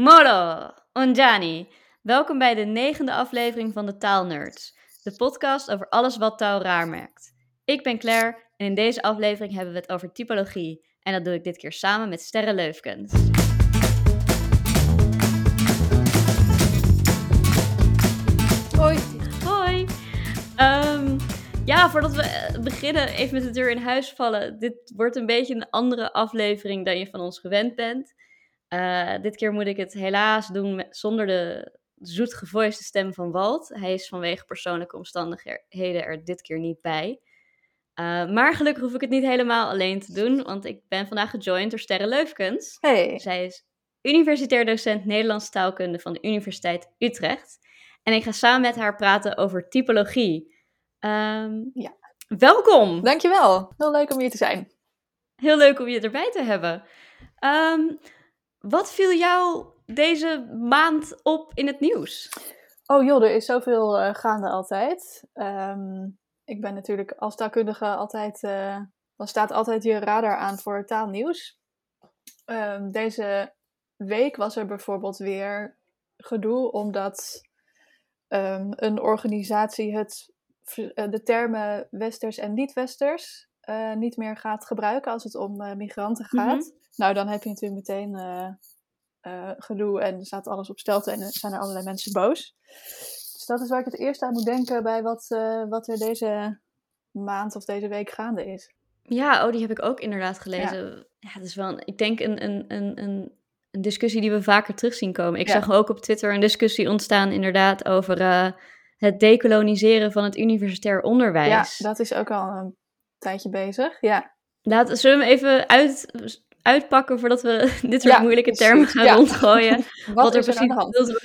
Moro, Onjani. Welkom bij de negende aflevering van de Taalnerds, de podcast over alles wat taal raar maakt. Ik ben Claire en in deze aflevering hebben we het over typologie. En dat doe ik dit keer samen met Sterre Leufkens. Hoi. Hoi. Ehm, ja, voordat we eh, beginnen, even met de deur in huis vallen. Dit wordt een beetje een andere aflevering dan je van ons gewend bent. Uh, dit keer moet ik het helaas doen met, zonder de zoetgevoiste stem van Walt. Hij is vanwege persoonlijke omstandigheden er dit keer niet bij. Uh, maar gelukkig hoef ik het niet helemaal alleen te doen, want ik ben vandaag gejoind door Sterre Leufkens. Hey. Zij is universitair docent Nederlands taalkunde van de Universiteit Utrecht. En ik ga samen met haar praten over typologie. Um, ja. Welkom! Dankjewel. Heel leuk om hier te zijn. Heel leuk om je erbij te hebben. Um, wat viel jou deze maand op in het nieuws? Oh joh, er is zoveel uh, gaande altijd. Um, ik ben natuurlijk als taalkundige altijd, uh, dan staat altijd je radar aan voor taalnieuws. Um, deze week was er bijvoorbeeld weer gedoe omdat um, een organisatie het, uh, de termen westers en niet-westers uh, niet meer gaat gebruiken als het om uh, migranten gaat. Mm -hmm. Nou, dan heb je natuurlijk meteen gedoe en staat alles op stelte en zijn er allerlei mensen boos. Dus dat is waar ik het eerst aan moet denken bij wat, wat er deze maand of deze week gaande is. Ja, oh, die heb ik ook inderdaad gelezen. Ja, ja dat is wel, een, ik denk, een, een, een, een, een discussie die we vaker terug zien komen. Ik ja. zag ook op Twitter een discussie ontstaan, inderdaad, over uh, het decoloniseren van het universitair onderwijs. Ja, dat is ook al een tijdje bezig. Ja. Laat, zullen we hem even uit, uitpakken voordat we dit soort ja, moeilijke termen gaan ja. rondgooien? wat, wat er, precies aan de hand?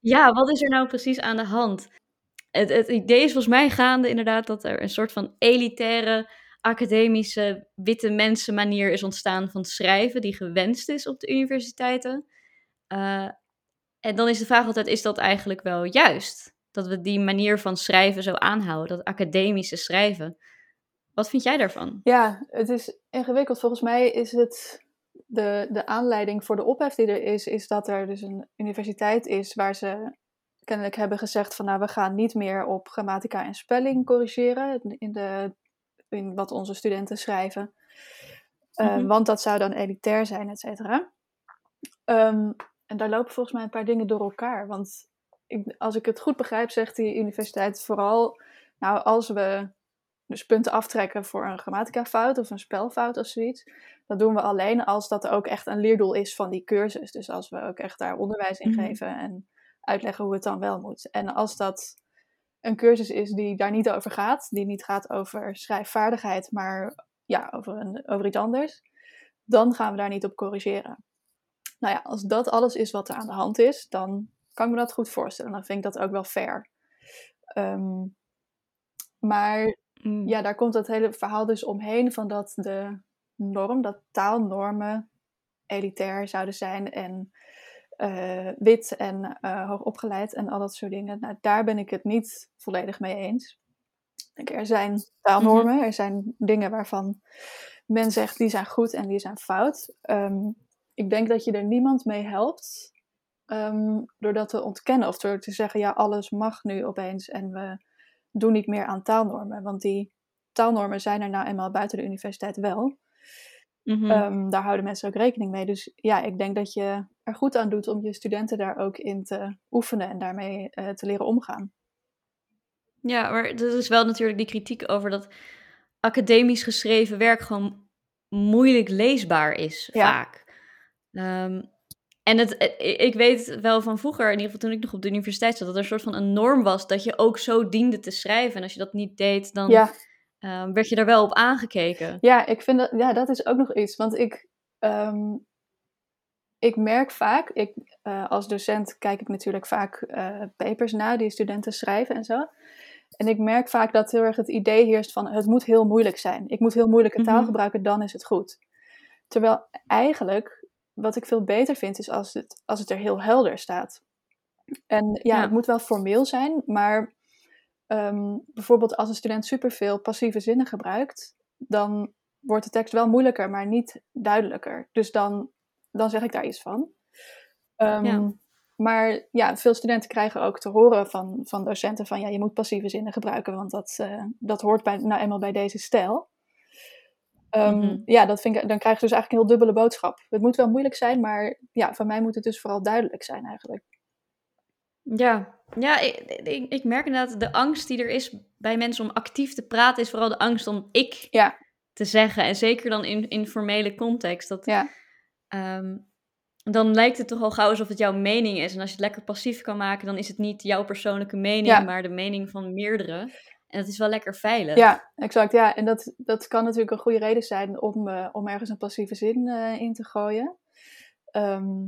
Ja, wat is er nou precies aan de hand? Het, het idee is volgens mij gaande inderdaad dat er een soort van elitaire academische witte mensen manier is ontstaan van schrijven die gewenst is op de universiteiten. Uh, en dan is de vraag altijd, is dat eigenlijk wel juist? Dat we die manier van schrijven zo aanhouden, dat academische schrijven. Wat vind jij daarvan? Ja, het is ingewikkeld. Volgens mij is het de, de aanleiding voor de ophef die er is, is dat er dus een universiteit is waar ze kennelijk hebben gezegd van nou, we gaan niet meer op grammatica en spelling corrigeren in, de, in wat onze studenten schrijven. Mm -hmm. uh, want dat zou dan elitair zijn, et cetera. Um, en daar lopen volgens mij een paar dingen door elkaar. Want ik, als ik het goed begrijp, zegt die universiteit vooral, nou, als we dus punten aftrekken voor een grammatica fout of een spelfout of zoiets, dat doen we alleen als dat ook echt een leerdoel is van die cursus. Dus als we ook echt daar onderwijs in Mhm. geven en uitleggen hoe het dan wel moet. En als dat een cursus is die daar niet over gaat, die niet gaat over schrijfvaardigheid, maar ja, over, een, over iets anders, dan gaan we daar niet op corrigeren. Nou ja, als dat alles is wat er aan de hand is, dan kan ik me dat goed voorstellen. Dan vind ik dat ook wel fair. Um, maar Mm. ja, daar komt dat hele verhaal dus omheen van dat de norm, dat taalnormen elitair zouden zijn en uh, wit en uh, hoogopgeleid en al dat soort dingen. Nou, daar ben ik het niet volledig mee eens. Denk, er zijn taalnormen, Mhm. er zijn dingen waarvan men zegt die zijn goed en die zijn fout. Um, ik denk dat je er niemand mee helpt um, door dat te ontkennen of door te zeggen, ja, alles mag nu opeens en we doen niet meer aan taalnormen. Want die taalnormen zijn er nou eenmaal buiten de universiteit wel. Mhm. Um, daar houden mensen ook rekening mee. Dus ja, ik denk dat je er goed aan doet om je studenten daar ook in te oefenen en daarmee uh, te leren omgaan. Ja, maar er is wel natuurlijk die kritiek over dat academisch geschreven werk gewoon moeilijk leesbaar is, Ja. vaak. Um, en het, eh, ik weet wel van vroeger, in ieder geval toen ik nog op de universiteit zat, dat er een soort van een norm was dat je ook zo diende te schrijven. En als je dat niet deed, dan Ja, um, werd je daar wel op aangekeken. ja, ik vind dat, ja, dat is ook nog iets. Want ik, um, ik merk vaak, ik, uh, als docent kijk ik natuurlijk vaak uh, papers na die studenten schrijven en zo. En ik merk vaak dat heel erg het idee heerst van het moet heel moeilijk zijn. Ik moet heel moeilijke taal Mhm. gebruiken, dan is het goed. Terwijl eigenlijk, wat ik veel beter vind, is als het, als het er heel helder staat. En ja, Ja. het moet wel formeel zijn, maar um, bijvoorbeeld als een student superveel passieve zinnen gebruikt, dan wordt de tekst wel moeilijker, maar niet duidelijker. Dus dan, dan zeg ik daar iets van. Ehm, Ja. Maar ja, veel studenten krijgen ook te horen van, van docenten van ja, je moet passieve zinnen gebruiken, want dat, eh, dat hoort bij, nou eenmaal bij deze stijl. Ehm, Mhm. Ja, dat vind ik, dan krijg je dus eigenlijk een heel dubbele boodschap. Het moet wel moeilijk zijn, maar ja, van mij moet het dus vooral duidelijk zijn eigenlijk. Ja, ja ik, ik, ik merk inderdaad de angst die er is bij mensen om actief te praten, is vooral de angst om ik Ja. te zeggen. En zeker dan in, in formele context. Dat, Ja, ehm, dan lijkt het toch al gauw alsof het jouw mening is. En als je het lekker passief kan maken, dan is het niet jouw persoonlijke mening, Ja. maar de mening van meerdere. En dat is wel lekker veilig. ja exact. Ja, en dat, dat kan natuurlijk een goede reden zijn om, eh, om ergens een passieve zin eh, in te gooien. Ehm,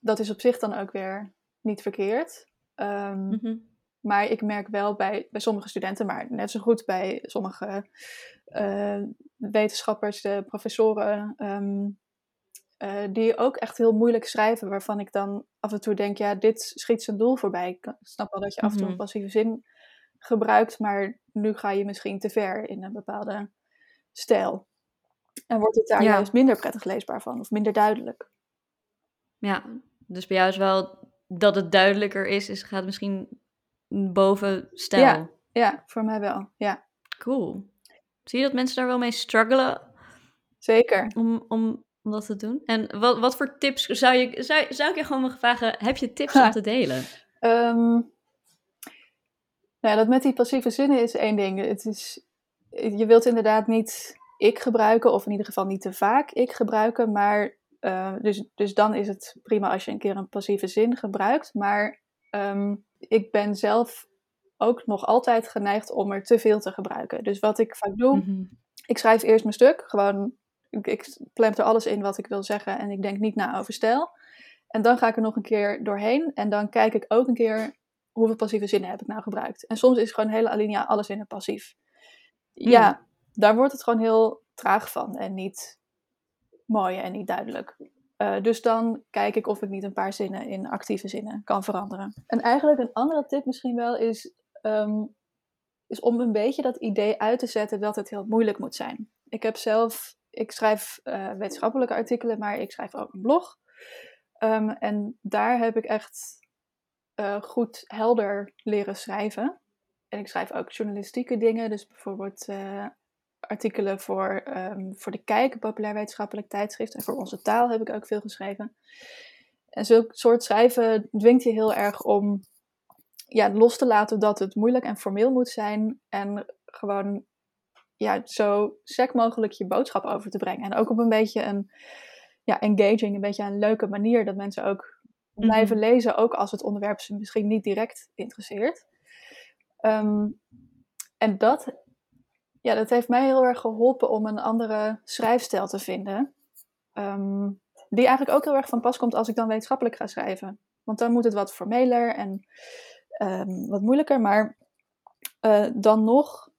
dat is op zich dan ook weer niet verkeerd. Ehm, Mhm. Maar ik merk wel bij, bij sommige studenten, maar net zo goed bij sommige eh, wetenschappers, de professoren, ehm, eh, die ook echt heel moeilijk schrijven, waarvan ik dan af en toe denk, ja, dit schiet zijn doel voorbij. Ik snap wel dat je af en toe een Mhm. passieve zin gebruikt, maar nu ga je misschien te ver in een bepaalde stijl. En wordt het daar Ja. juist minder prettig leesbaar van, of minder duidelijk. Ja, dus bij jou is wel dat het duidelijker is, is gaat misschien boven stijl. Ja. Ja, voor mij wel. Ja, Cool. Zie je dat mensen daar wel mee struggelen zeker. om, om, om dat te doen? En wat, wat voor tips zou je, zou, zou ik je gewoon mogen vragen, heb je tips Ha. om te delen? Ehm, nou ja, dat met die passieve zinnen is één ding. Het is, je wilt inderdaad niet ik gebruiken, of in ieder geval niet te vaak ik gebruiken. Maar, eh, dus, dus dan is het prima als je een keer een passieve zin gebruikt. Maar ehm, ik ben zelf ook nog altijd geneigd om er te veel te gebruiken. Dus wat ik vaak doe, Mhm. ik schrijf eerst mijn stuk. Gewoon, ik, ik plemp er alles in wat ik wil zeggen en ik denk niet na over stijl. En dan ga ik er nog een keer doorheen. En dan kijk ik ook een keer hoeveel passieve zinnen heb ik nou gebruikt. En soms is gewoon hele alinea alle zinnen passief. Ja, daar wordt het gewoon heel traag van en niet mooi en niet duidelijk. Eh, dus dan kijk ik of ik niet een paar zinnen in actieve zinnen kan veranderen. En eigenlijk een andere tip misschien wel is, ehm, is om een beetje dat idee uit te zetten dat het heel moeilijk moet zijn. Ik heb zelf, ik schrijf eh, wetenschappelijke artikelen, maar ik schrijf ook een blog. Ehm, en daar heb ik echt eh, goed helder leren schrijven. En ik schrijf ook journalistieke dingen, dus bijvoorbeeld eh, artikelen voor, ehm, voor de Kijk, een populair wetenschappelijk tijdschrift. En voor onze taal heb ik ook veel geschreven. En zulk soort schrijven dwingt je heel erg om ja, los te laten dat het moeilijk en formeel moet zijn. En gewoon ja, zo sec mogelijk je boodschap over te brengen. En ook op een beetje een ja, engaging, een beetje een leuke manier. Dat mensen ook. Blijven lezen, ook als het onderwerp ze misschien niet direct interesseert. Ehm, en dat, ja, dat heeft mij heel erg geholpen om een andere schrijfstijl te vinden. Ehm, die eigenlijk ook heel erg van pas komt als ik dan wetenschappelijk ga schrijven. Want dan moet het wat formeler en ehm, wat moeilijker. Maar eh, dan nog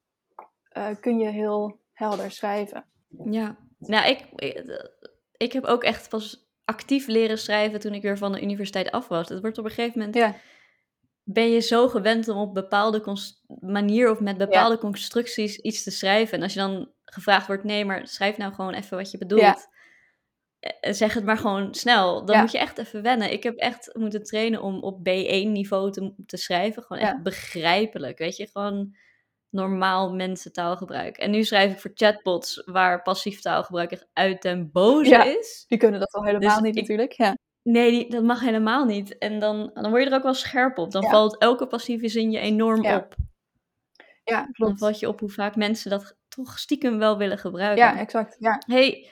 eh, kun je heel helder schrijven. Ja, nou, ik, ik, ik heb ook echt pas actief leren schrijven toen ik weer van de universiteit af was. Het wordt op een gegeven moment, Ja, ben je zo gewend om op bepaalde manier of met bepaalde constructies iets te schrijven. En als je dan gevraagd wordt, nee, maar schrijf nou gewoon even wat je bedoelt. Ja. Eh, Zeg het maar gewoon snel. Dan moet je echt even wennen. Ik heb echt moeten trainen om op B1-niveau te, te schrijven. Gewoon echt begrijpelijk. Weet je, gewoon normaal mensentaalgebruik. En nu schrijf ik voor chatbots waar passief taalgebruik echt uit den boze Ja. is. die kunnen dat al helemaal Dus niet ik- natuurlijk. Ja. Nee, die, dat mag helemaal niet. En dan, dan word je er ook wel scherp op. Dan Ja. valt elke passieve zin je enorm Ja. op. ja, Dan valt je op hoe vaak mensen dat toch stiekem wel willen gebruiken. Ja, exact. Ja. Hey,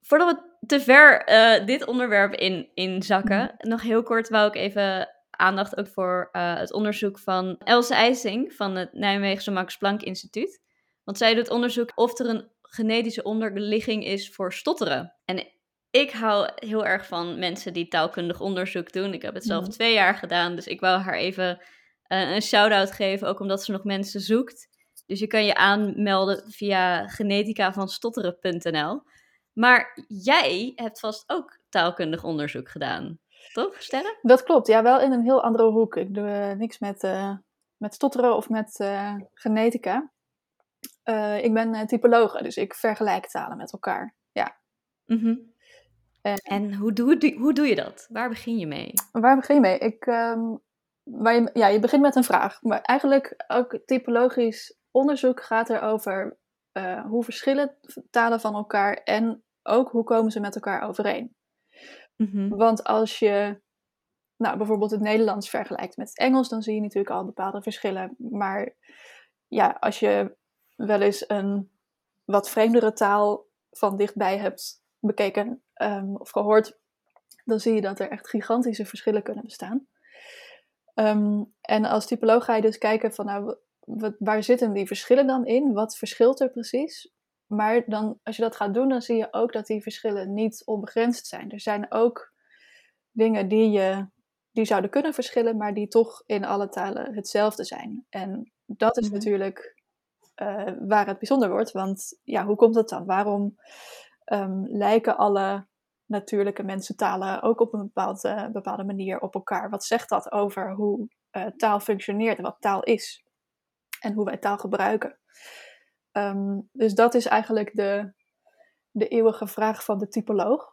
voordat we te ver eh, dit onderwerp in, inzakken, nog heel kort wou ik even aandacht ook voor eh, het onderzoek van Else IJsing van het Nijmeegse Max Planck Instituut. Want zij doet onderzoek of er een genetische onderligging is voor stotteren. En ik hou heel erg van mensen die taalkundig onderzoek doen. Ik heb het zelf Mhm. twee jaar gedaan, dus ik wou haar even eh, een shout-out geven, ook omdat ze nog mensen zoekt. Dus je kan je aanmelden via geneticavansstotteren.nl. Maar jij hebt vast ook taalkundig onderzoek gedaan, toch, Sterre? Dat klopt, ja, wel in een heel andere hoek. Ik doe eh, niks met, eh, met stotteren of met eh, genetica. Ik ben typologe, dus ik vergelijk talen met elkaar. Ja. Mhm. En, en hoe, doe, hoe doe je dat? Waar begin je mee? Waar begin je mee? Ik, um, waar je, ja, je begint met een vraag. Maar eigenlijk ook typologisch onderzoek gaat erover hoe verschillen talen van elkaar en ook hoe komen ze met elkaar overeen. Mm Want als je nou, bijvoorbeeld het Nederlands vergelijkt met het Engels, dan zie je natuurlijk al bepaalde verschillen. Maar ja, als je wel eens een wat vreemdere taal van dichtbij hebt bekeken um, of gehoord, dan zie je dat er echt gigantische verschillen kunnen bestaan. Um, en als typoloog ga je dus kijken van nou, wat, waar zitten die verschillen dan in? Wat verschilt er precies? Maar dan, als je dat gaat doen, dan zie je ook dat die verschillen niet onbegrensd zijn. Er zijn ook dingen die, je, die zouden kunnen verschillen, maar die toch in alle talen hetzelfde zijn. En dat is mhm. natuurlijk uh, waar het bijzonder wordt. Want ja, hoe komt het dan? Waarom um, lijken alle natuurlijke mensentalen ook op een bepaald, uh, bepaalde manier op elkaar? Wat zegt dat over hoe uh, taal functioneert en wat taal is? En hoe wij taal gebruiken? Um, dus dat is eigenlijk de, de eeuwige vraag van de typoloog.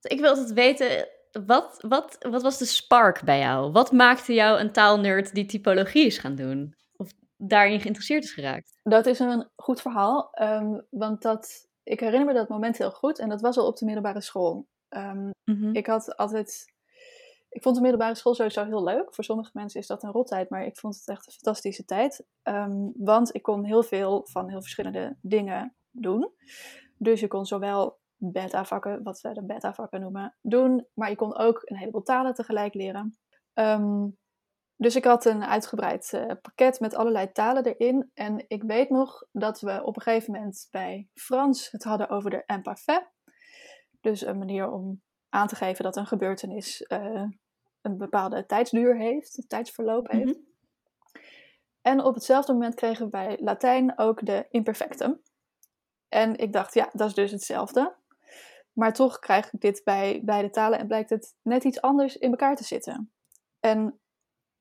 Ik wil altijd weten, wat, wat, wat was de spark bij jou? Wat maakte jou een taalnerd die typologie is gaan doen? daarin geïnteresseerd is geraakt? Dat is een goed verhaal, um, want dat, ik herinner me dat moment heel goed en dat was al op de middelbare school. Um, Ik had altijd, ik vond de middelbare school sowieso heel leuk. Voor sommige mensen is dat een rottijd, maar ik vond het echt een fantastische tijd. Um, want ik kon heel veel van heel verschillende dingen doen. Dus je kon zowel beta-vakken, wat we de beta-vakken noemen, doen, maar je kon ook een heleboel talen tegelijk leren. Um, dus ik had een uitgebreid uh, pakket met allerlei talen erin. En ik weet nog dat we op een gegeven moment bij Frans het hadden over de imparfait. Dus een manier om aan te geven dat een gebeurtenis uh, een bepaalde tijdsduur heeft, een tijdsverloop heeft. Mhm. En op hetzelfde moment kregen we bij Latijn ook de imperfectum. En ik dacht, ja, dat is dus hetzelfde. Maar toch krijg ik dit bij beide talen en blijkt het net iets anders in elkaar te zitten. En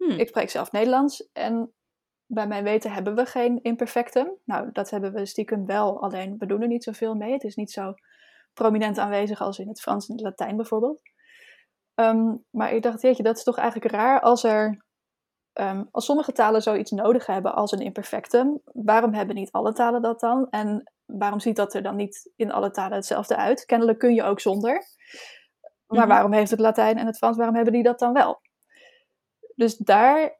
Hmm. Ik spreek zelf Nederlands en bij mijn weten hebben we geen imperfectum. Nou, dat hebben we stiekem wel, alleen we doen er niet zoveel mee. Het is niet zo prominent aanwezig als in het Frans en het Latijn bijvoorbeeld. Ehm, maar ik dacht, jeetje, dat is toch eigenlijk raar als er, um, als sommige talen zoiets nodig hebben als een imperfectum. Waarom hebben niet alle talen dat dan? En waarom ziet dat er dan niet in alle talen hetzelfde uit? Kennelijk kun je ook zonder. Maar mhm. waarom heeft het Latijn en het Frans, waarom hebben die dat dan wel? Dus daar,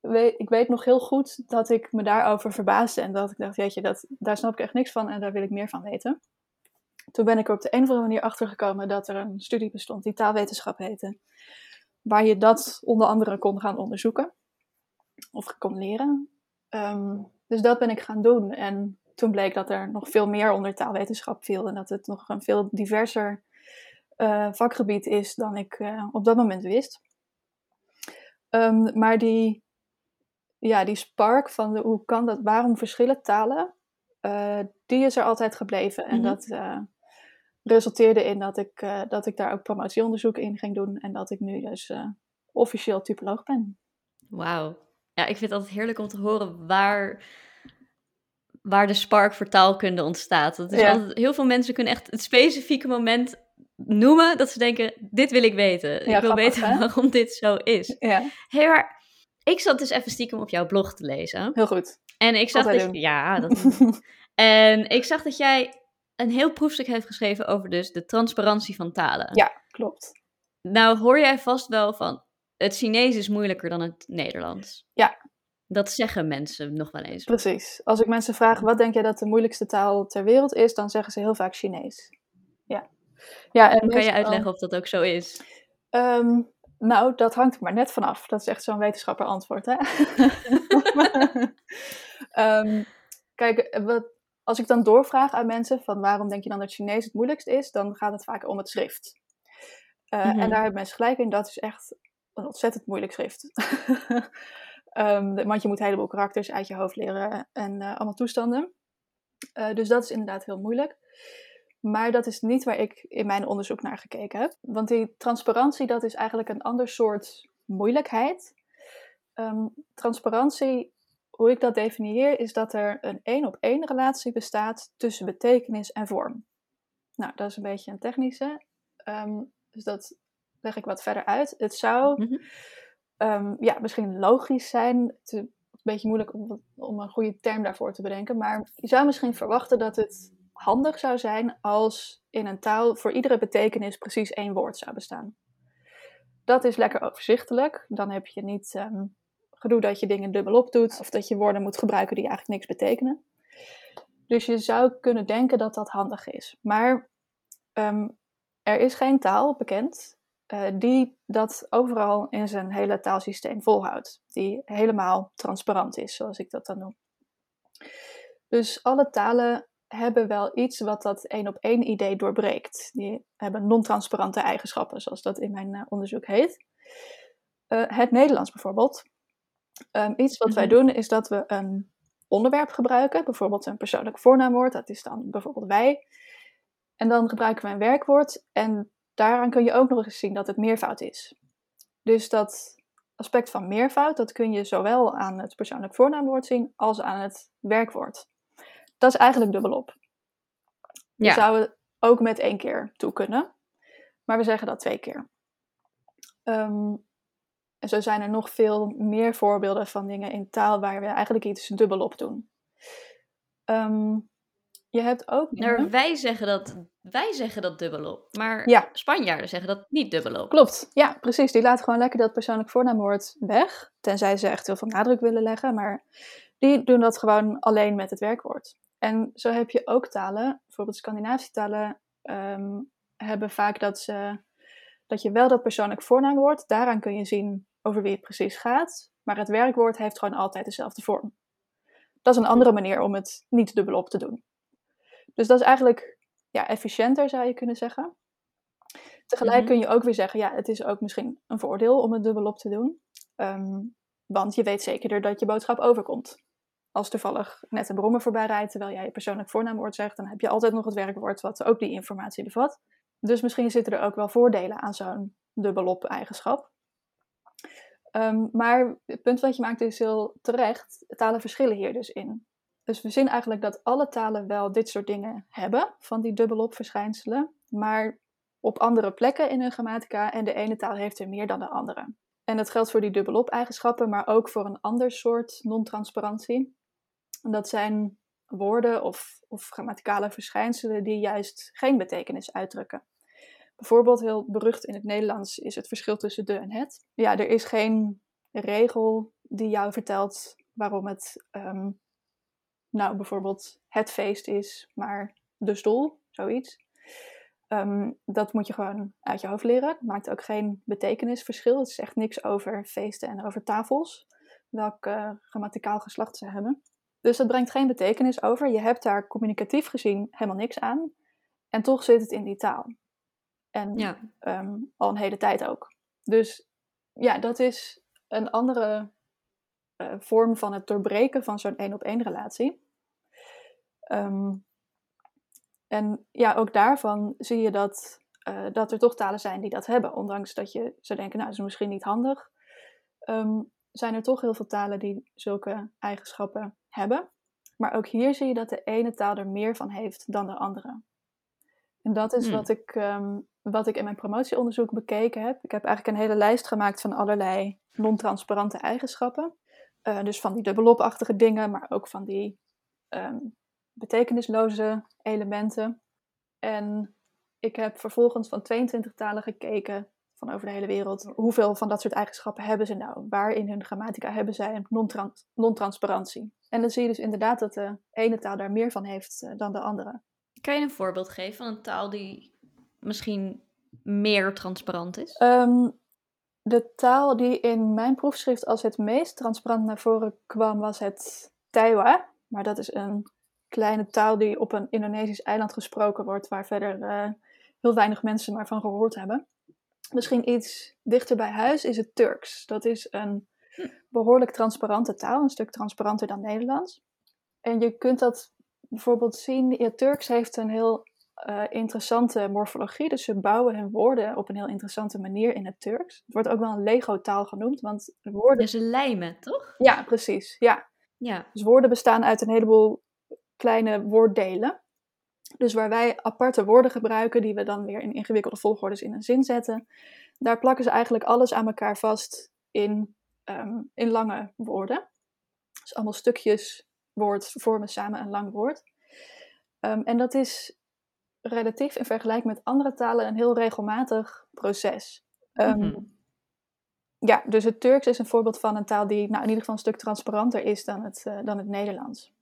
weet, ik weet nog heel goed dat ik me daarover verbaasde. En dat ik dacht, jeetje, dat, daar snap ik echt niks van en daar wil ik meer van weten. Toen ben ik er op de een of andere manier achter gekomen dat er een studie bestond die taalwetenschap heette. Waar je dat onder andere kon gaan onderzoeken. Of kon leren. Ehm, dus dat ben ik gaan doen. En toen bleek dat er nog veel meer onder taalwetenschap viel. En dat het nog een veel diverser uh, vakgebied is dan ik uh, op dat moment wist. Um, maar die, ja, die spark van de, hoe kan dat, waarom verschillen talen, uh, die is er altijd gebleven. En mhm. dat resulteerde in dat ik, uh, dat ik daar ook promotieonderzoek in ging doen en dat ik nu dus officieel typoloog ben. Wauw. Ja, ik vind het altijd heerlijk om te horen waar, waar de spark voor taalkunde ontstaat. Dat is ja. altijd, heel veel mensen kunnen echt het specifieke moment noemen dat ze denken, dit wil ik weten. ik wil weten waarom dit zo is. Ja. Hey, maar ik zat dus even stiekem op jouw blog te lezen. Heel goed. En ik zag dat, ja, dat en ik zag dat jij een heel proefstuk heeft geschreven over dus de transparantie van talen. Ja, klopt. Nou hoor jij vast wel van, het Chinees is moeilijker dan het Nederlands. Ja. Dat zeggen mensen nog wel eens. Precies. Als ik mensen vraag, wat denk jij dat de moeilijkste taal ter wereld is, dan zeggen ze heel vaak Chinees. Ja. Ja, en kan je uitleggen of dat ook zo is? Ehm, nou, dat hangt er maar net vanaf. Dat is echt zo'n wetenschapper antwoord, hè? Ehm, kijk, wat, als ik dan doorvraag aan mensen van waarom denk je dan dat Chinees het moeilijkst is, dan gaat het vaak om het schrift. Uh, En daar hebben mensen gelijk in, dat is echt een ontzettend moeilijk schrift. um, want je moet een heleboel karakters uit je hoofd leren en uh, allemaal toestanden. Uh, dus dat is inderdaad heel moeilijk. Maar dat is niet waar ik in mijn onderzoek naar gekeken heb. Want die transparantie, dat is eigenlijk een ander soort moeilijkheid. Um, transparantie, hoe ik dat definieer, is dat er een één op één relatie bestaat tussen betekenis en vorm. Nou, dat is een beetje een technische. Ehm, dus dat leg ik wat verder uit. Het zou Mhm. ehm, ja, misschien logisch zijn. Het is een beetje moeilijk om, om een goede term daarvoor te bedenken. Maar je zou misschien verwachten dat het handig zou zijn als in een taal voor iedere betekenis precies één woord zou bestaan. Dat is lekker overzichtelijk. Dan heb je niet ehm, gedoe dat je dingen dubbelop doet of dat je woorden moet gebruiken die eigenlijk niks betekenen. Dus je zou kunnen denken dat dat handig is. Maar ehm, er is geen taal bekend eh, die dat overal in zijn hele taalsysteem volhoudt. Die helemaal transparant is, zoals ik dat dan noem. Dus alle talen hebben wel iets wat dat één op één idee doorbreekt. Die hebben non-transparante eigenschappen, zoals dat in mijn eh, onderzoek heet. Eh, het Nederlands bijvoorbeeld. Ehm, iets wat wij Mhm. doen is dat we een onderwerp gebruiken, bijvoorbeeld een persoonlijk voornaamwoord, dat is dan bijvoorbeeld wij. En dan gebruiken we een werkwoord en daaraan kun je ook nog eens zien dat het meervoud is. Dus dat aspect van meervoud, dat kun je zowel aan het persoonlijk voornaamwoord zien als aan het werkwoord. Dat is eigenlijk dubbelop. Je Ja. zou het ook met één keer toe kunnen, maar we zeggen dat twee keer. Ehm, en zo zijn er nog veel meer voorbeelden van dingen in taal waar we eigenlijk iets dubbelop doen. Ehm, je hebt ook. Nou, wij, zeggen dat, wij zeggen dat dubbelop, maar Ja. Spanjaarden zeggen dat niet dubbelop. Klopt, ja, precies. Die laten gewoon lekker dat persoonlijk voornaamwoord weg. Tenzij ze echt heel veel nadruk willen leggen. Maar die doen dat gewoon alleen met het werkwoord. En zo heb je ook talen, bijvoorbeeld Scandinavische talen, ehm, hebben vaak dat, ze, dat je wel dat persoonlijk voornaamwoord, daaraan kun je zien over wie het precies gaat. Maar het werkwoord heeft gewoon altijd dezelfde vorm. Dat is een andere manier om het niet dubbelop te doen. Dus dat is eigenlijk ja, efficiënter, zou je kunnen zeggen. Tegelijk Mhm. kun je ook weer zeggen, ja, het is ook misschien een voordeel om het dubbelop te doen. Ehm, want je weet zekerder dat je boodschap overkomt. Als toevallig net een brommer voorbij rijdt terwijl jij je persoonlijk voornaamwoord zegt, dan heb je altijd nog het werkwoord wat ook die informatie bevat. Dus misschien zitten er ook wel voordelen aan zo'n dubbelop eigenschap. Ehm, maar het punt wat je maakt is heel terecht. Talen verschillen hier dus in. Dus we zien eigenlijk dat alle talen wel dit soort dingen hebben, van die dubbelop verschijnselen. Maar op andere plekken in hun grammatica en de ene taal heeft er meer dan de andere. En dat geldt voor die dubbelop eigenschappen, maar ook voor een ander soort non-transparantie. Dat zijn woorden of, of grammaticale verschijnselen die juist geen betekenis uitdrukken. Bijvoorbeeld, heel berucht in het Nederlands is het verschil tussen de en het. Ja, er is geen regel die jou vertelt waarom het, ehm, nou bijvoorbeeld, het feest is, maar de stoel, zoiets. Ehm, dat moet je gewoon uit je hoofd leren. Het maakt ook geen betekenisverschil. Het zegt niks over feesten en over tafels, welk grammaticaal geslacht ze hebben. Dus dat brengt geen betekenis over. Je hebt daar communicatief gezien helemaal niks aan. En toch zit het in die taal. En Ja. ehm, al een hele tijd ook. Dus ja, dat is een andere eh, vorm van het doorbreken van zo'n één-op-één relatie. Ehm, en ja, ook daarvan zie je dat, eh, dat er toch talen zijn die dat hebben. Ondanks dat je zou denken, nou, dat is misschien niet handig. ehm, zijn er toch heel veel talen die zulke eigenschappen hebben. Maar ook hier zie je dat de ene taal er meer van heeft dan de andere. En dat is Hmm. wat, ik, wat ik in mijn promotieonderzoek bekeken heb. Ik heb eigenlijk een hele lijst gemaakt van allerlei non-transparante eigenschappen. Eh, dus van die dubbelopachtige dingen, maar ook van die ehm, betekenisloze elementen. En ik heb vervolgens van 22 talen gekeken van over de hele wereld. Hoeveel van dat soort eigenschappen hebben ze nou? Waar in hun grammatica hebben zij non-transparantie? En dan zie je dus inderdaad dat de ene taal daar meer van heeft eh, dan de andere. Kan je een voorbeeld geven van een taal die misschien meer transparant is? Ehm, de taal die in mijn proefschrift als het meest transparant naar voren kwam, was het Taiwa. Maar dat is een kleine taal die op een Indonesisch eiland gesproken wordt, waar verder eh, heel weinig mensen maar van gehoord hebben. Misschien iets dichter bij huis is het Turks. Dat is een behoorlijk transparante taal, een stuk transparanter dan Nederlands. En je kunt dat bijvoorbeeld zien, ja, Turks heeft een heel eh, interessante morfologie. Dus ze bouwen hun woorden op een heel interessante manier in het Turks. Het wordt ook wel een Lego-taal genoemd, want woorden... Ze lijmen, toch? Ja, precies. Ja. Ja. Dus woorden bestaan uit een heleboel kleine woorddelen. Dus waar wij aparte woorden gebruiken, die we dan weer in ingewikkelde volgordes in een zin zetten, daar plakken ze eigenlijk alles aan elkaar vast in, ehm, in lange woorden. Dus allemaal stukjes woord vormen samen een lang woord. Ehm, en dat is relatief in vergelijking met andere talen een heel regelmatig proces. Ehm, Mhm. Ja, dus het Turks is een voorbeeld van een taal die nou, in ieder geval een stuk transparanter is dan het, eh, dan het Nederlands.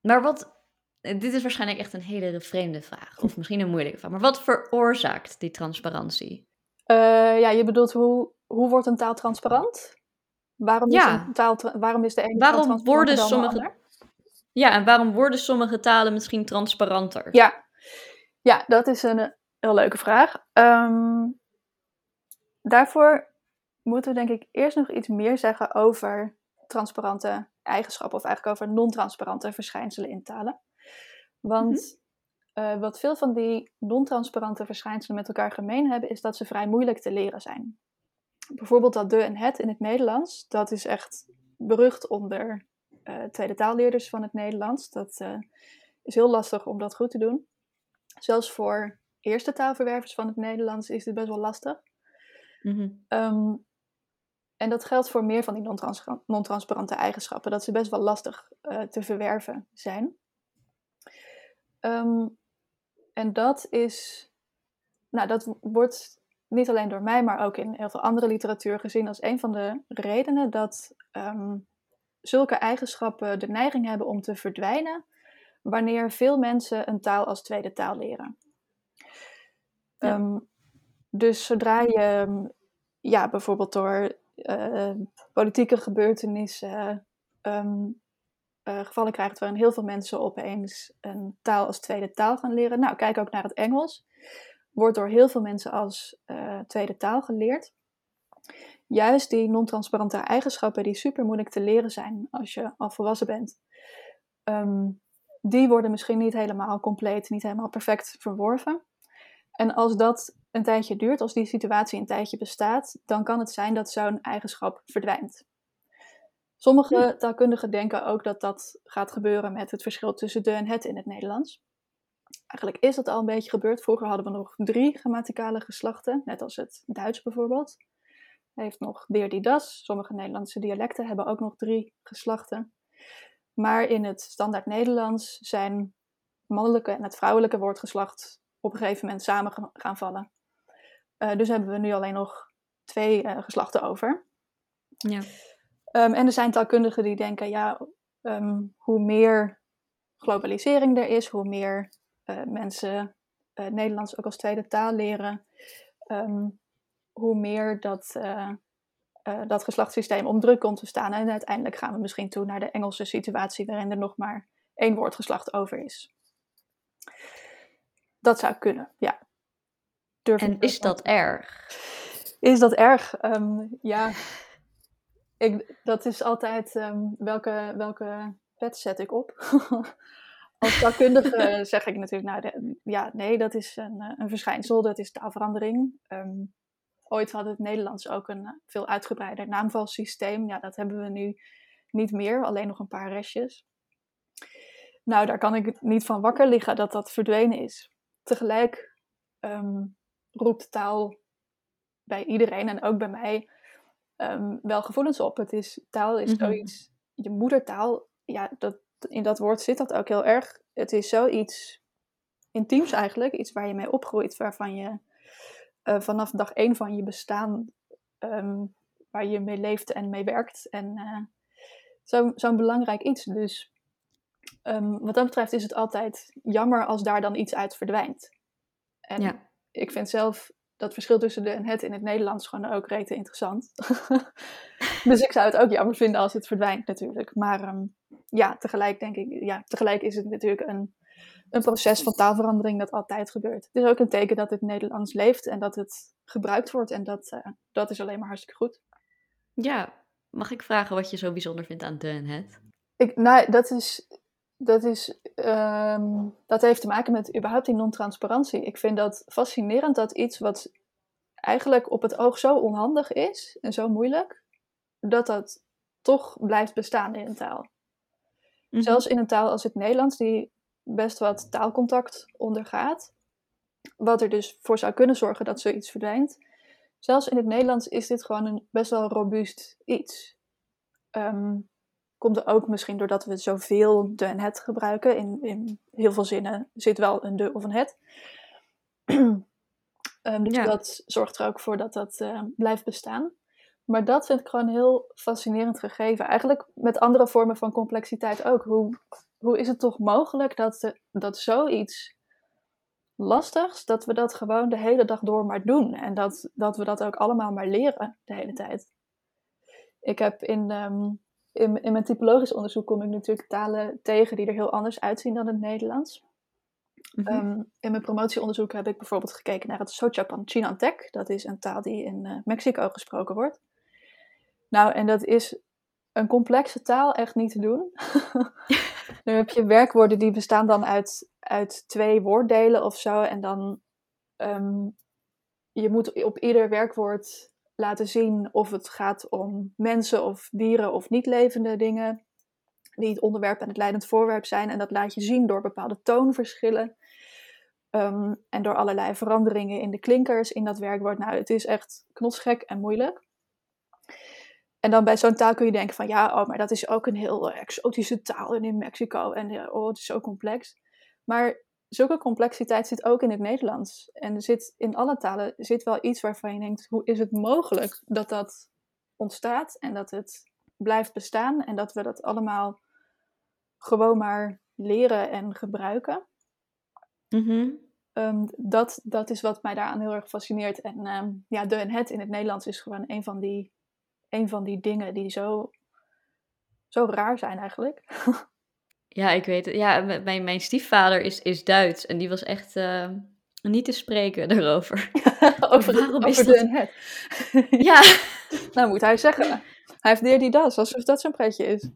Maar wat, dit is waarschijnlijk echt een hele vreemde vraag, of misschien een moeilijke vraag, maar wat veroorzaakt die transparantie? Eh, ja, je bedoelt hoe, hoe wordt een taal transparant? Waarom, Ja. is, een taal, waarom is de ene Waarom taal transparanter worden dan de sommige-? Ja, en waarom worden sommige talen misschien transparanter? Ja. Ja, dat is een eh, heel leuke vraag. Ehm, daarvoor moeten we denk ik eerst nog iets meer zeggen over transparante eigenschappen, of eigenlijk over non-transparante verschijnselen in talen. Want eh, wat veel van die non-transparante verschijnselen met elkaar gemeen hebben, is dat ze vrij moeilijk te leren zijn. Bijvoorbeeld dat de en het in het Nederlands, dat is echt berucht onder eh, tweede taalleerders van het Nederlands. Dat is heel lastig om dat goed te doen. Zelfs voor eerste taalverwervers van het Nederlands is dit best wel lastig. Mhm. Ehm, en dat geldt voor meer van die non-trans- non-transparante eigenschappen, dat ze best wel lastig eh, te verwerven zijn. Ehm, en dat is, nou, dat wordt niet alleen door mij, maar ook in heel veel andere literatuur gezien als een van de redenen dat ehm, zulke eigenschappen de neiging hebben om te verdwijnen wanneer veel mensen een taal als tweede taal leren. Ja. Ehm, dus zodra je ja, bijvoorbeeld door eh, politieke gebeurtenissen ehm, eh, gevallen krijgt waarin heel veel mensen opeens een taal als tweede taal gaan leren. Nou, kijk ook naar het Engels. Wordt door heel veel mensen als eh, tweede taal geleerd. Juist die non-transparante eigenschappen die super moeilijk te leren zijn als je al volwassen bent. ehm, die worden misschien niet helemaal compleet, niet helemaal perfect verworven. En als dat een tijdje duurt, als die situatie een tijdje bestaat, dan kan het zijn dat zo'n eigenschap verdwijnt. Sommige taalkundigen denken ook dat dat gaat gebeuren met het verschil tussen de en het in het Nederlands. Eigenlijk is dat al een beetje gebeurd. Vroeger hadden we nog drie grammaticale geslachten, net als het Duits bijvoorbeeld. Heeft nog deer die das. Sommige Nederlandse dialecten hebben ook nog drie geslachten. Maar in het standaard Nederlands zijn mannelijke en het vrouwelijke woordgeslacht op een gegeven moment samen gaan vallen. Eh, dus hebben we nu alleen nog twee eh, geslachten over. Ja. Ehm, en er zijn taalkundigen die denken, ja, ehm, hoe meer globalisering er is, hoe meer eh, mensen Nederlands ook als tweede taal leren, ehm, hoe meer dat, eh, dat geslachtssysteem onder druk komt te staan. En uiteindelijk gaan we misschien toe naar de Engelse situatie, waarin er nog maar één woordgeslacht over is. Dat zou kunnen, ja. Durf En is dat erg? is dat erg? Ja, ik, dat is altijd ehm, welke, welke pet zet ik op. Als taalkundige zeg ik natuurlijk, nou de- ja, nee, dat is een, eh, een verschijnsel, dat is taalverandering. Ehm, ooit had het Nederlands ook een eh, veel uitgebreider naamvalsysteem. Ja, dat hebben we nu niet meer, alleen nog een paar restjes. Nou, daar kan ik niet van wakker liggen dat dat verdwenen is. Tegelijk ehm, roept taal bij iedereen en ook bij mij ehm, wel gevoelens op. Het is, taal is Mhm. zoiets, je moedertaal, ja, dat, in dat woord zit dat ook heel erg. Het is zoiets intiems eigenlijk, iets waar je mee opgroeit, waarvan je eh, vanaf dag één van je bestaan, ehm, waar je mee leeft en mee werkt. En eh, zo- zo'n belangrijk iets. Dus ehm, wat dat betreft is het altijd jammer als daar dan iets uit verdwijnt. En Ja. ik vind zelf dat verschil tussen de en het in het Nederlands gewoon ook rete interessant. dus ik zou het ook jammer vinden als het verdwijnt natuurlijk. Maar ehm, ja, tegelijk denk ik, ja, tegelijk is het natuurlijk een, een proces van taalverandering dat altijd gebeurt. Het is ook een teken dat het Nederlands leeft en dat het gebruikt wordt. En dat, eh, dat is alleen maar hartstikke goed. Ja. Mag ik vragen wat je zo bijzonder vindt aan de en het? Ik, nou, dat is. Dat, is ehm, dat heeft te maken met überhaupt die non-transparantie. Ik vind dat fascinerend dat iets wat eigenlijk op het oog zo onhandig is en zo moeilijk, dat dat toch blijft bestaan in een taal. Mhm. Zelfs in een taal als het Nederlands, die best wat taalcontact ondergaat. Wat er dus voor zou kunnen zorgen dat zoiets verdwijnt. Zelfs in het Nederlands is dit gewoon een best wel robuust iets. Ehm, komt er ook misschien doordat we zoveel de en het gebruiken. In, in heel veel zinnen zit wel een de of een het. um, dus dat zorgt er ook voor dat dat uh, blijft bestaan. Maar dat vind ik gewoon een heel fascinerend gegeven. Eigenlijk met andere vormen van complexiteit ook. Hoe, hoe is het toch mogelijk dat, dat zoiets lastigs, dat we dat gewoon de hele dag door maar doen. En dat, dat we dat ook allemaal maar leren de hele tijd. Ik heb in, um, in, in mijn typologisch onderzoek kom ik natuurlijk talen tegen die er heel anders uitzien dan het Nederlands. Mm -hmm. um, in mijn promotieonderzoek heb ik bijvoorbeeld gekeken naar het Sochapan Chinantec. Dat is een taal die in uh, Mexico gesproken wordt. Nou, en dat is een complexe taal echt niet te doen. heb je werkwoorden die bestaan dan uit, uit twee woorddelen of zo. En dan um, je moet op ieder werkwoord laten zien of het gaat om mensen of dieren of niet levende dingen. Die het onderwerp en het leidend voorwerp zijn. En dat laat je zien door bepaalde toonverschillen. Um, en door allerlei veranderingen in de klinkers in dat werkwoord. Nou, het is echt knotsgek en moeilijk. En dan bij zo'n taal kun je denken van ja, oh, maar dat is ook een heel exotische taal in Mexico. En ja, oh, het is zo complex. Maar zulke complexiteit zit ook in het Nederlands. En er zit in alle talen zit wel iets waarvan je denkt, hoe is het mogelijk dat dat ontstaat en dat het blijft bestaan en dat we dat allemaal gewoon maar leren en gebruiken. Mm um, dat, dat is wat mij daaraan heel erg fascineert. En um, ja, de en het in het Nederlands is gewoon een van die een van die dingen die zo, zo raar zijn eigenlijk. ja, ik weet het. Ja, mijn, mijn stiefvader is, is Duits en die was echt uh, niet te spreken daarover. over Waarom over het. ja. nou moet hij zeggen. Hij heeft die das, alsof dat zo'n pretje is.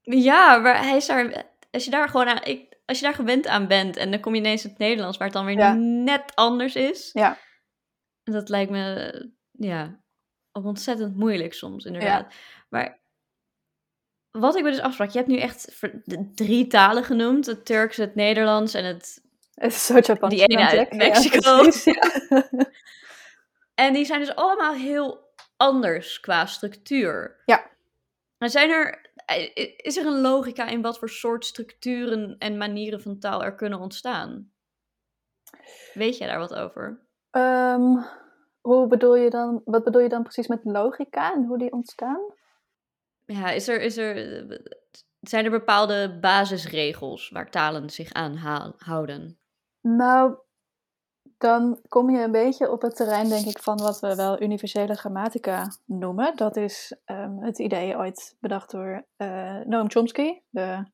ja, maar hij is daar... Als je daar gewoon aan... Ik, als je daar gewend aan bent en dan kom je ineens in het Nederlands, waar het dan weer ja. net anders is. Ja. Dat lijkt me, ja, ontzettend moeilijk soms, inderdaad. Ja. Maar wat ik me dus afsprak, je hebt nu echt drie talen genoemd: het Turks, het Nederlands en het. Het is zo Japan. Die ene uit Mexico. Ja, precies, ja. en die zijn dus allemaal heel anders qua structuur. Ja. Maar zijn er. Is er een logica in wat voor soort structuren en manieren van taal er kunnen ontstaan? Weet jij daar wat over? Um, hoe bedoel je dan, wat bedoel je dan precies met logica en hoe die ontstaan? Ja, is er, is er, zijn er bepaalde basisregels waar talen zich aan houden? Nou, dan kom je een beetje op het terrein, denk ik, van wat we wel universele grammatica noemen. Dat is um, het idee ooit bedacht door uh, Noam Chomsky, de,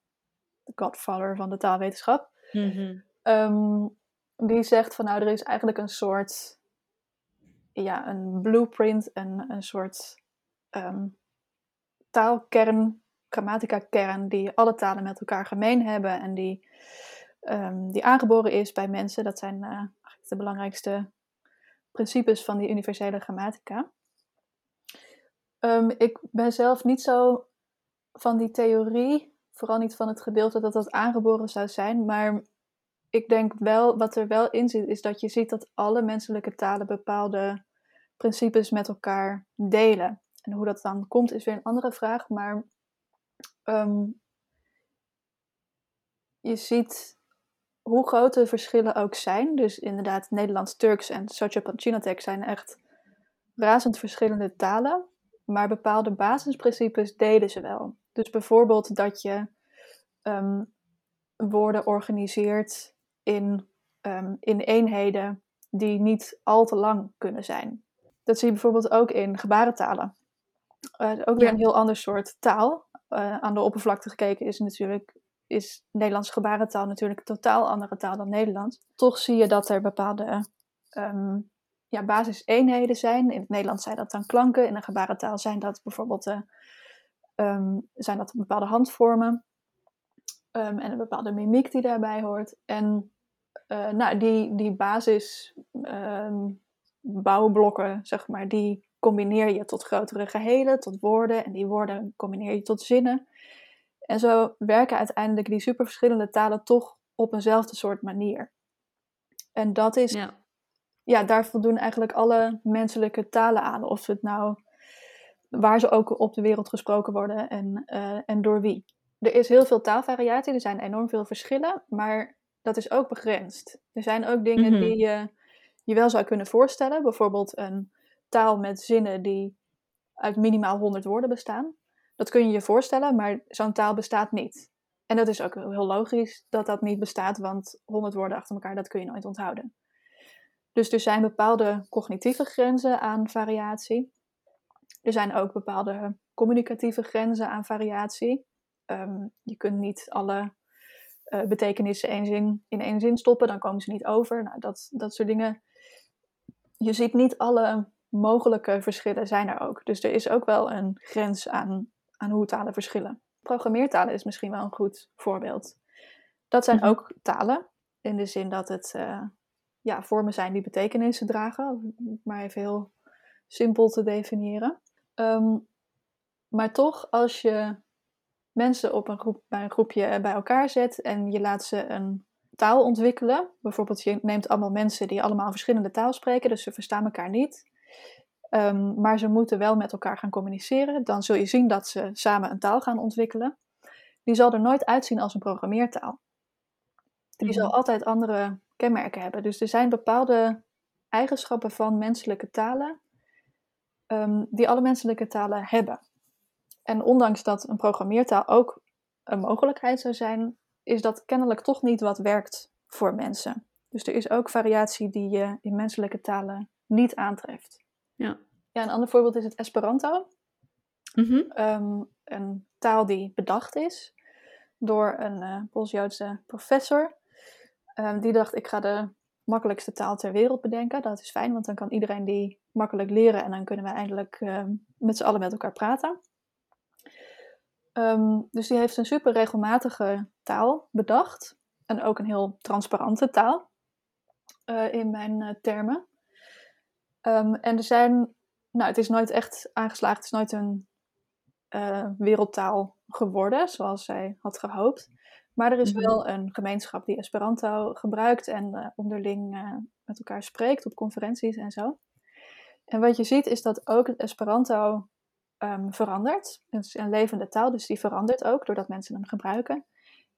de godfather van de taalwetenschap. Mm -hmm. um, die zegt van nou, er is eigenlijk een soort ja, een blueprint, een, een soort um, taalkern, grammatica-kern, die alle talen met elkaar gemeen hebben en die, um, die aangeboren is bij mensen. Dat zijn uh, de belangrijkste principes van die universele grammatica. Um, ik ben zelf niet zo van die theorie, vooral niet van het gedeelte dat dat aangeboren zou zijn, maar ik denk wel, wat er wel in zit, is dat je ziet dat alle menselijke talen bepaalde principes met elkaar delen. En hoe dat dan komt is weer een andere vraag, maar um, je ziet hoe groot de verschillen ook zijn. Dus inderdaad, Nederlands, Turks en Sochapan zijn echt razend verschillende talen. Maar bepaalde basisprincipes delen ze wel. Dus bijvoorbeeld dat je um, woorden organiseert in, um, in eenheden die niet al te lang kunnen zijn. Dat zie je bijvoorbeeld ook in gebarentalen. Uh, ook weer Ja. een heel ander soort taal. Uh, aan de oppervlakte gekeken is natuurlijk is Nederlands gebarentaal natuurlijk een totaal andere taal dan Nederlands. Toch zie je dat er bepaalde ehm, ja, basiseenheden zijn. In het Nederlands zijn dat dan klanken. In de gebarentaal zijn dat bijvoorbeeld eh, ehm, zijn dat bepaalde handvormen. Ehm, en een bepaalde mimiek die daarbij hoort. En eh, nou, die, die basis bouwblokken, zeg maar, die combineer je tot grotere gehelen, tot woorden. En die woorden combineer je tot zinnen. En zo werken uiteindelijk die superverschillende talen toch op eenzelfde soort manier. En dat is, ja. ja, daar voldoen eigenlijk alle menselijke talen aan. Of het nou, waar ze ook op de wereld gesproken worden en, uh, en door wie. Er is heel veel taalvariatie, er zijn enorm veel verschillen, maar dat is ook begrensd. Er zijn ook dingen Mhm. die je je wel zou kunnen voorstellen. Bijvoorbeeld een taal met zinnen die uit minimaal 100 woorden bestaan. Dat kun je je voorstellen, maar zo'n taal bestaat niet. En dat is ook heel logisch dat dat niet bestaat, want 100 woorden achter elkaar, dat kun je nooit onthouden. Dus er zijn bepaalde cognitieve grenzen aan variatie. Er zijn ook bepaalde communicatieve grenzen aan variatie. Ehm, je kunt niet alle eh, betekenissen één zin, in één zin stoppen, dan komen ze niet over. Nou, dat, dat soort dingen. Je ziet niet alle mogelijke verschillen zijn er ook. Dus er is ook wel een grens aan, aan hoe talen verschillen. Programmeertalen is misschien wel een goed voorbeeld. Dat zijn Mhm. ook talen, in de zin dat het eh, ja, vormen zijn die betekenissen dragen, om maar even heel simpel te definiëren. Ehm, maar toch, als je mensen op een groep, bij een groepje bij elkaar zet en je laat ze een taal ontwikkelen, bijvoorbeeld je neemt allemaal mensen die allemaal verschillende taal spreken, dus ze verstaan elkaar niet, Ehm, maar ze moeten wel met elkaar gaan communiceren, dan zul je zien dat ze samen een taal gaan ontwikkelen. Die zal er nooit uitzien als een programmeertaal. Die Mhm. zal altijd andere kenmerken hebben. Dus er zijn bepaalde eigenschappen van menselijke talen ehm, die alle menselijke talen hebben. En ondanks dat een programmeertaal ook een mogelijkheid zou zijn, is dat kennelijk toch niet wat werkt voor mensen. Dus er is ook variatie die je in menselijke talen niet aantreft. Ja. Ja, een ander voorbeeld is het Esperanto. Mhm. Ehm, een taal die bedacht is door een eh Pools-Joodse professor. Ehm, die dacht, ik ga de makkelijkste taal ter wereld bedenken. Dat is fijn, want dan kan iedereen die makkelijk leren en dan kunnen we eindelijk ehm, met z'n allen met elkaar praten. Ehm, dus die heeft een super regelmatige taal bedacht. En ook een heel transparante taal, eh, in mijn eh, termen. Ehm, en er zijn, nou, het is nooit echt aangeslagen, het is nooit een eh, wereldtaal geworden, zoals zij had gehoopt. Maar er is Mhm. wel een gemeenschap die Esperanto gebruikt en onderling met elkaar spreekt op conferenties en zo. En wat je ziet is dat ook het Esperanto ehm, verandert. Het is een levende taal, dus die verandert ook doordat mensen hem gebruiken.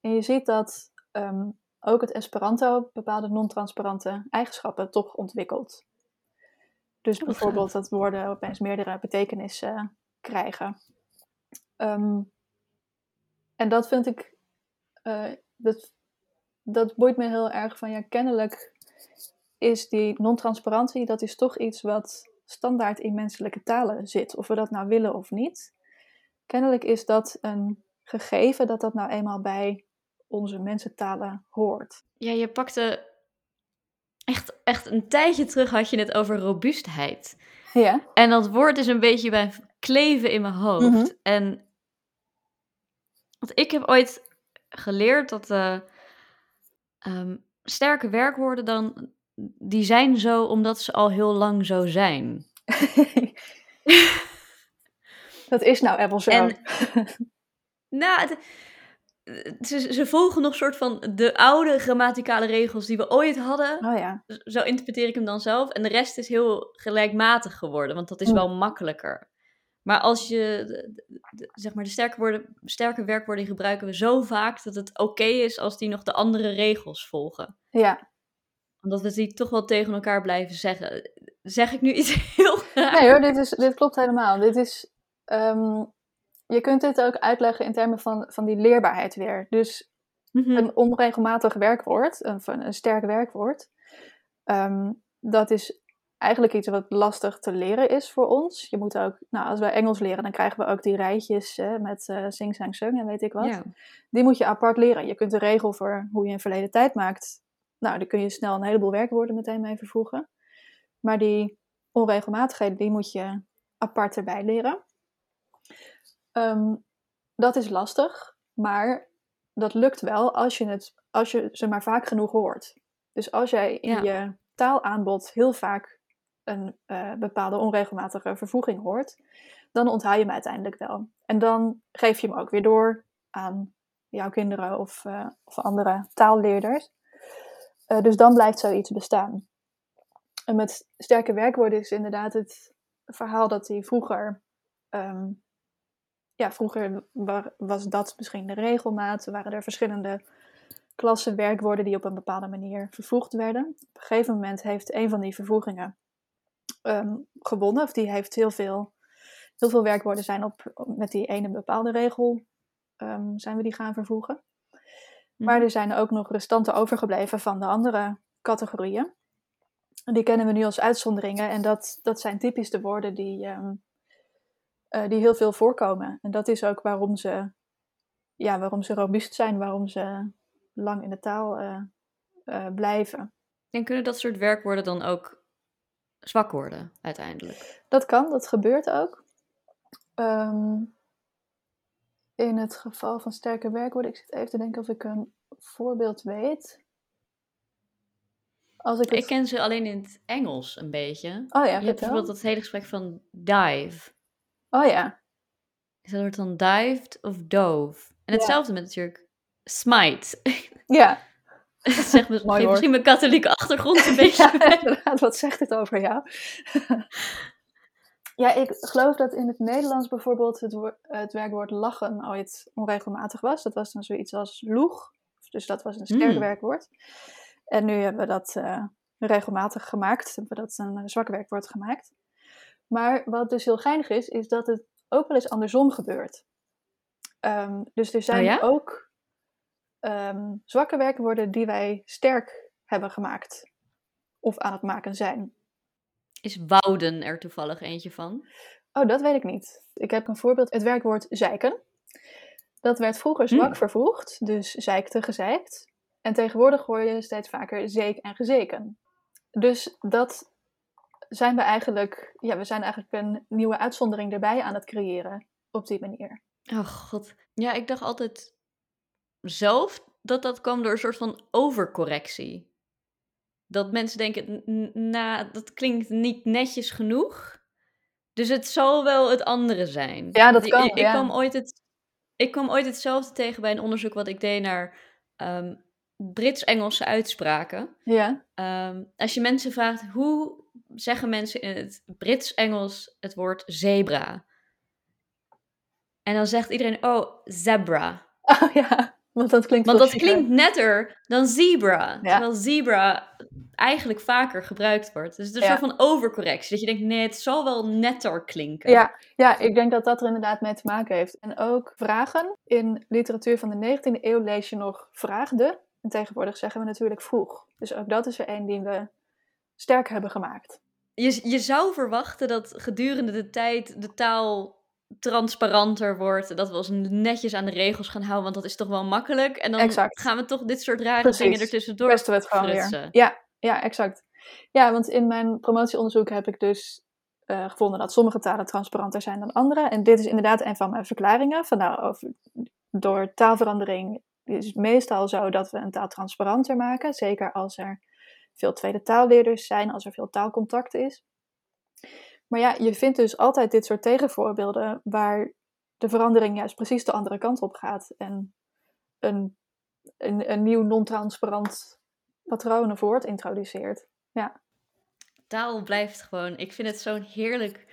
En je ziet dat ehm, ook het Esperanto bepaalde non-transparante eigenschappen toch ontwikkelt. Dus Oh, bijvoorbeeld dat woorden opeens meerdere betekenissen krijgen. Ehm, en dat vind ik, eh, dat, dat boeit me heel erg van, ja, kennelijk is die non-transparantie, dat is toch iets wat standaard in menselijke talen zit, of we dat nou willen of niet. Kennelijk is dat een gegeven dat dat nou eenmaal bij onze mensentalen hoort. Ja, je pakte echt, echt een tijdje terug had je het over robuustheid. Ja. En dat woord is een beetje bij kleven in mijn hoofd. Mhm. En want ik heb ooit geleerd dat eh, ehm, sterke werkwoorden dan, die zijn zo omdat ze al heel lang zo zijn. dat is nou eenmaal zo. En- Nou, het- ze, ze volgen nog soort van de oude grammaticale regels die we ooit hadden. oh ja. Zo interpreteer ik hem dan zelf. En de rest is heel gelijkmatig geworden, want dat is wel makkelijker. Maar als je, de- zeg maar, de sterke, woorden, sterke werkwoorden gebruiken we zo vaak dat het oké is als die nog de andere regels volgen. Ja. Omdat we die toch wel tegen elkaar blijven zeggen. Zeg ik nu iets heel raar? Nee hoor, dit, is, dit klopt helemaal. Dit is, ehm, je kunt dit ook uitleggen in termen van, van die leerbaarheid weer. Dus Mhm. een onregelmatig werkwoord, een, een sterk werkwoord, ehm, dat is eigenlijk iets wat lastig te leren is voor ons. Je moet ook, nou, als wij Engels leren, dan krijgen we ook die rijtjes eh, met eh sing, sang, sung en weet ik wat. Ja. Die moet je apart leren. Je kunt de regel voor hoe je in verleden tijd maakt. Nou, daar kun je snel een heleboel werkwoorden meteen mee vervoegen. Maar die onregelmatigheden, die moet je apart erbij leren. Ehm, dat is lastig, maar dat lukt wel als je, het, als je ze maar vaak genoeg hoort. Dus als jij in Ja. je taalaanbod heel vaak een eh, bepaalde onregelmatige vervoeging hoort, dan onthoud je hem uiteindelijk wel. En dan geef je hem ook weer door aan jouw kinderen of, uh, of andere taalleerders. Uh, dus dan blijft zoiets bestaan. En met sterke werkwoorden is inderdaad het verhaal dat hij vroeger. Um, ja, vroeger was dat misschien de regelmaat. Waren er verschillende klassen werkwoorden die op een bepaalde manier vervoegd werden. Op een gegeven moment heeft een van die vervoegingen um, gewonnen. Of die heeft heel veel, heel veel werkwoorden zijn op, met die ene bepaalde regel um, zijn we die gaan vervoegen. Maar mhm. er zijn ook nog restanten overgebleven van de andere categorieën. Die kennen we nu als uitzonderingen. En dat, dat zijn typisch de woorden die, um, uh, die heel veel voorkomen. En dat is ook waarom ze, ja, waarom ze robuust zijn, waarom ze lang in de taal uh, uh, blijven. En kunnen dat soort werkwoorden dan ook zwak worden uiteindelijk? Dat kan, dat gebeurt ook. Um, in het geval van sterke werkwoorden, ik zit even te denken of ik een voorbeeld weet. Als ik, ik ken ze alleen in het Engels een beetje. Oh ja, Je hebt bijvoorbeeld dat hele gesprek van dive. Oh ja. Dus dat wordt dan dived of dove. En hetzelfde met natuurlijk smite. Ja. Zegt misschien, misschien mijn katholieke achtergrond een beetje. Ja, inderdaad, wat zegt het over jou? Ja, ik geloof dat in het Nederlands bijvoorbeeld het, het werkwoord lachen ooit onregelmatig was. Dat was dan zoiets als loeg. Dus dat was een sterk hmm. werkwoord. En nu hebben we dat uh, regelmatig gemaakt. Hebben we dat een uh, zwak werkwoord gemaakt. Maar wat dus heel geinig is, is dat het ook wel eens andersom gebeurt. Um, dus er zijn oh ook um, zwakke werkwoorden die wij sterk hebben gemaakt. Of aan het maken zijn. Is wouden er toevallig eentje van? Oh, dat weet ik niet. Ik heb een voorbeeld. Het werkwoord zeiken. Dat werd vroeger zwak hmm. vervoegd, dus zeikte, gezeikt. En tegenwoordig hoor je steeds vaker zeek en gezeken. Dus dat zijn we eigenlijk, ja, we zijn eigenlijk een nieuwe uitzondering erbij aan het creëren op die manier. Oh god. Ja, ik dacht altijd zelf dat dat kwam door een soort van overcorrectie dat mensen denken, nou, dat klinkt niet netjes genoeg. Dus het zal wel het andere zijn. Ja, dat kan. Ik, ik kwam, ooit het, ik kwam ooit hetzelfde tegen bij een onderzoek wat ik deed naar um, Brits-Engelse uitspraken. Ja. Um, als je mensen vraagt, hoe zeggen mensen in het Brits-Engels het woord zebra? En dan zegt iedereen, oh, zebra. Oh ja. Want dat klinkt, Want dat klinkt netter dan zebra. Terwijl zebra eigenlijk vaker gebruikt wordt. Dus het is een soort van overcorrectie. Dat je denkt, nee, het zal wel netter klinken. Ja, ja, ik denk dat dat er inderdaad mee te maken heeft. En ook vragen. In literatuur van de 19e eeuw lees je nog vraagde. En tegenwoordig zeggen we natuurlijk vroeg. Dus ook dat is er een die we sterk hebben gemaakt. Je, je zou verwachten dat gedurende de tijd de taal transparanter wordt. Dat we ons netjes aan de regels gaan houden, want dat is toch wel makkelijk. En dan gaan we toch dit soort rare Precies. dingen ertussendoor Beste we het gewoon weer. Ja, ja, exact. Ja, want in mijn promotieonderzoek heb ik dus uh, gevonden dat sommige talen transparanter zijn dan andere. En dit is inderdaad een van mijn verklaringen. Van nou, over, door taalverandering is het meestal zo dat we een taal transparanter maken. Zeker als er veel tweede taalleerders zijn, als er veel taalcontact is. Maar ja, je vindt dus altijd dit soort tegenvoorbeelden waar de verandering juist precies de andere kant op gaat. En een, een, een nieuw non-transparant patroon of woord introduceert. Ja. Taal blijft gewoon, ik vind het zo'n heerlijk.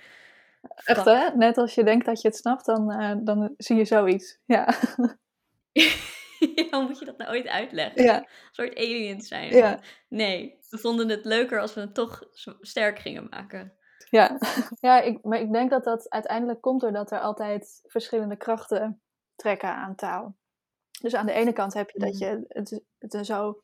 Echt hè? Net als je denkt dat je het snapt, dan, uh, dan zie je zoiets. Ja. Hoe moet je dat nou ooit uitleggen? Ja. Een soort aliens zijn. Ja. Nee, we vonden het leuker als we het toch sterk gingen maken. Ja, ja ik, maar ik denk dat dat uiteindelijk komt doordat er altijd verschillende krachten trekken aan taal. Dus aan de ene kant heb je dat mm. je het, het zo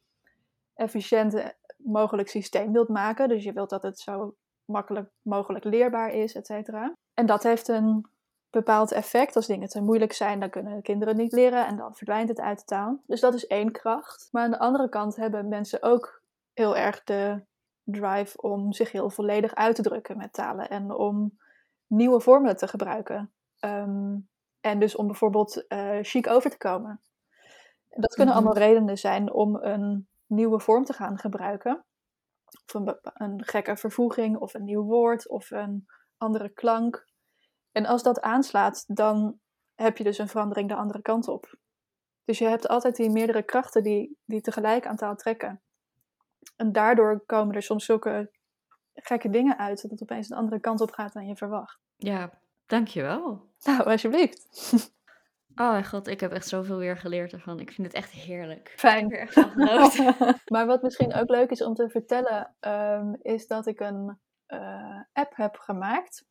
efficiënt mogelijk systeem wilt maken. Dus je wilt dat het zo makkelijk mogelijk leerbaar is, et cetera. En dat heeft een bepaald effect. Als dingen te moeilijk zijn, dan kunnen kinderen niet leren en dan verdwijnt het uit de taal. Dus dat is één kracht. Maar aan de andere kant hebben mensen ook heel erg de drive om zich heel volledig uit te drukken met talen en om nieuwe vormen te gebruiken. Ehm, en dus om bijvoorbeeld uh, chic over te komen. Dat kunnen mhm. allemaal redenen zijn om een nieuwe vorm te gaan gebruiken. Of een, een gekke vervoeging, of een nieuw woord, of een andere klank. En als dat aanslaat, dan heb je dus een verandering de andere kant op. Dus je hebt altijd die meerdere krachten die, die tegelijk aan taal trekken. En daardoor komen er soms zulke gekke dingen uit, dat het opeens een andere kant op gaat dan je verwacht. Ja, dankjewel. Nou, alsjeblieft. Oh mijn god, ik heb echt zoveel weer geleerd ervan. Ik vind het echt heerlijk. Fijn. Ik heb er echt maar wat misschien ook leuk is om te vertellen, ehm, is dat ik een eh, app heb gemaakt.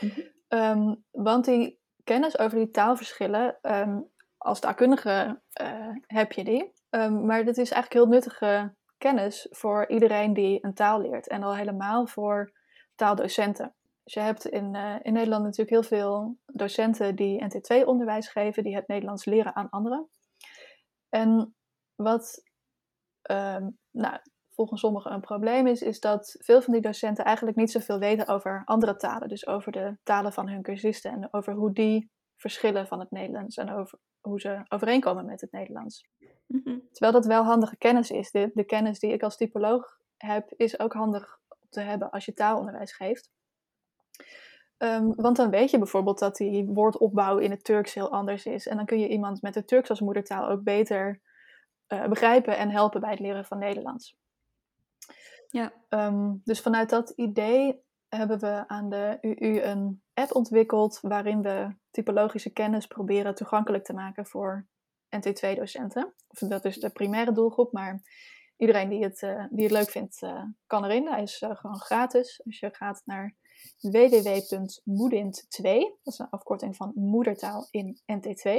Mhm. Ehm, want die kennis over die taalverschillen, ehm, als taalkundige eh, heb je die. Maar dit is eigenlijk heel nuttige kennis voor iedereen die een taal leert. En al helemaal voor taaldocenten. Dus je hebt in, eh, in Nederland natuurlijk heel veel docenten die NT2-onderwijs geven, die het Nederlands leren aan anderen. En wat ehm, nou, volgens sommigen een probleem is, is dat veel van die docenten eigenlijk niet zoveel weten over andere talen. Dus over de talen van hun cursisten en over hoe die verschillen van het Nederlands en over hoe ze overeenkomen met het Nederlands. Mhm. Terwijl dat wel handige kennis is. De, de kennis die ik als typoloog heb, is ook handig om te hebben als je taalonderwijs geeft. Ehm, want dan weet je bijvoorbeeld dat die woordopbouw in het Turks heel anders is. En dan kun je iemand met het Turks als moedertaal ook beter eh, begrijpen en helpen bij het leren van Nederlands. Ja. Ehm, dus vanuit dat idee hebben we aan de UU een app ontwikkeld waarin we typologische kennis proberen toegankelijk te maken voor NT2-docenten. Of dat is de primaire doelgroep, maar iedereen die het, eh, die het leuk vindt eh, kan erin. Hij is gewoon gratis. Als je gaat naar www.moedint2, dat is een afkorting van moedertaal in NT2.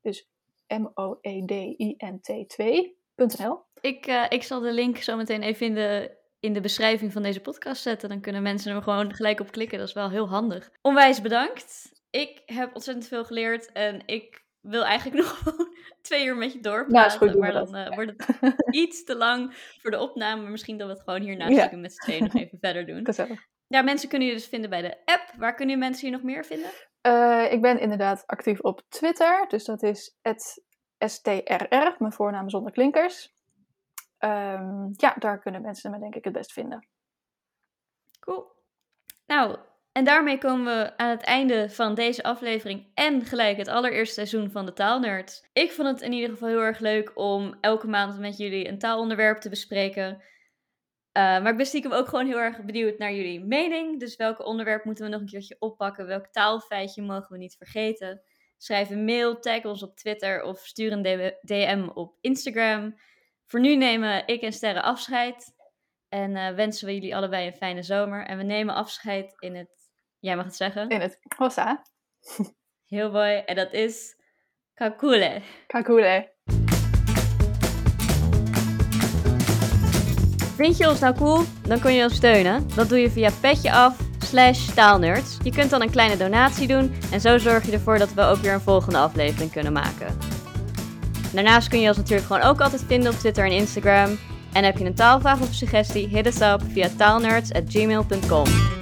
Dus E M-O-E-D-I-N-T2.nl. Ik, eh, ik zal de link zo meteen even in de, in de beschrijving van deze podcast zetten. Dan kunnen mensen er gewoon gelijk op klikken. Dat is wel heel handig. Onwijs bedankt. Ik heb ontzettend veel geleerd en ik wil eigenlijk nog gewoon twee uur met je doorpraten. Nou, is goed, maar dan eh, wordt het iets te lang voor de opname. Maar misschien dat we het gewoon hierna Ja. met z'n tweeën nog even verder doen. Gezellig. Ja, mensen kunnen je dus vinden bij de app. Waar kunnen mensen je nog meer vinden? Eh, ik ben inderdaad actief op Twitter, dus dat is STRR, mijn voornaam zonder klinkers. Ehm, ja, daar kunnen mensen me denk ik het best vinden. Cool. Nou, en daarmee komen we aan het einde van deze aflevering en gelijk het allereerste seizoen van de Taalnerds. Ik vond het in ieder geval heel erg leuk om elke maand met jullie een taalonderwerp te bespreken. Eh, maar ik ben stiekem ook gewoon heel erg benieuwd naar jullie mening. Dus welke onderwerp moeten we nog een keertje oppakken? Welk taalfeitje mogen we niet vergeten? Schrijf een mail, tag ons op Twitter of stuur een DM op Instagram. Voor nu nemen ik en Sterre afscheid. En eh, wensen we jullie allebei een fijne zomer. En we nemen afscheid in het, jij mag het zeggen, In het Hossa, heel mooi. En dat is Kakule. Kakule. Vind je ons nou cool? Dan kun je ons steunen. Dat doe je via petje af slash taalnerds. Je kunt dan een kleine donatie doen en zo zorg je ervoor dat we ook weer een volgende aflevering kunnen maken. Daarnaast kun je ons natuurlijk gewoon ook altijd vinden op Twitter en Instagram. En heb je een taalvraag of suggestie, hit us up via taalnerds@gmail.com.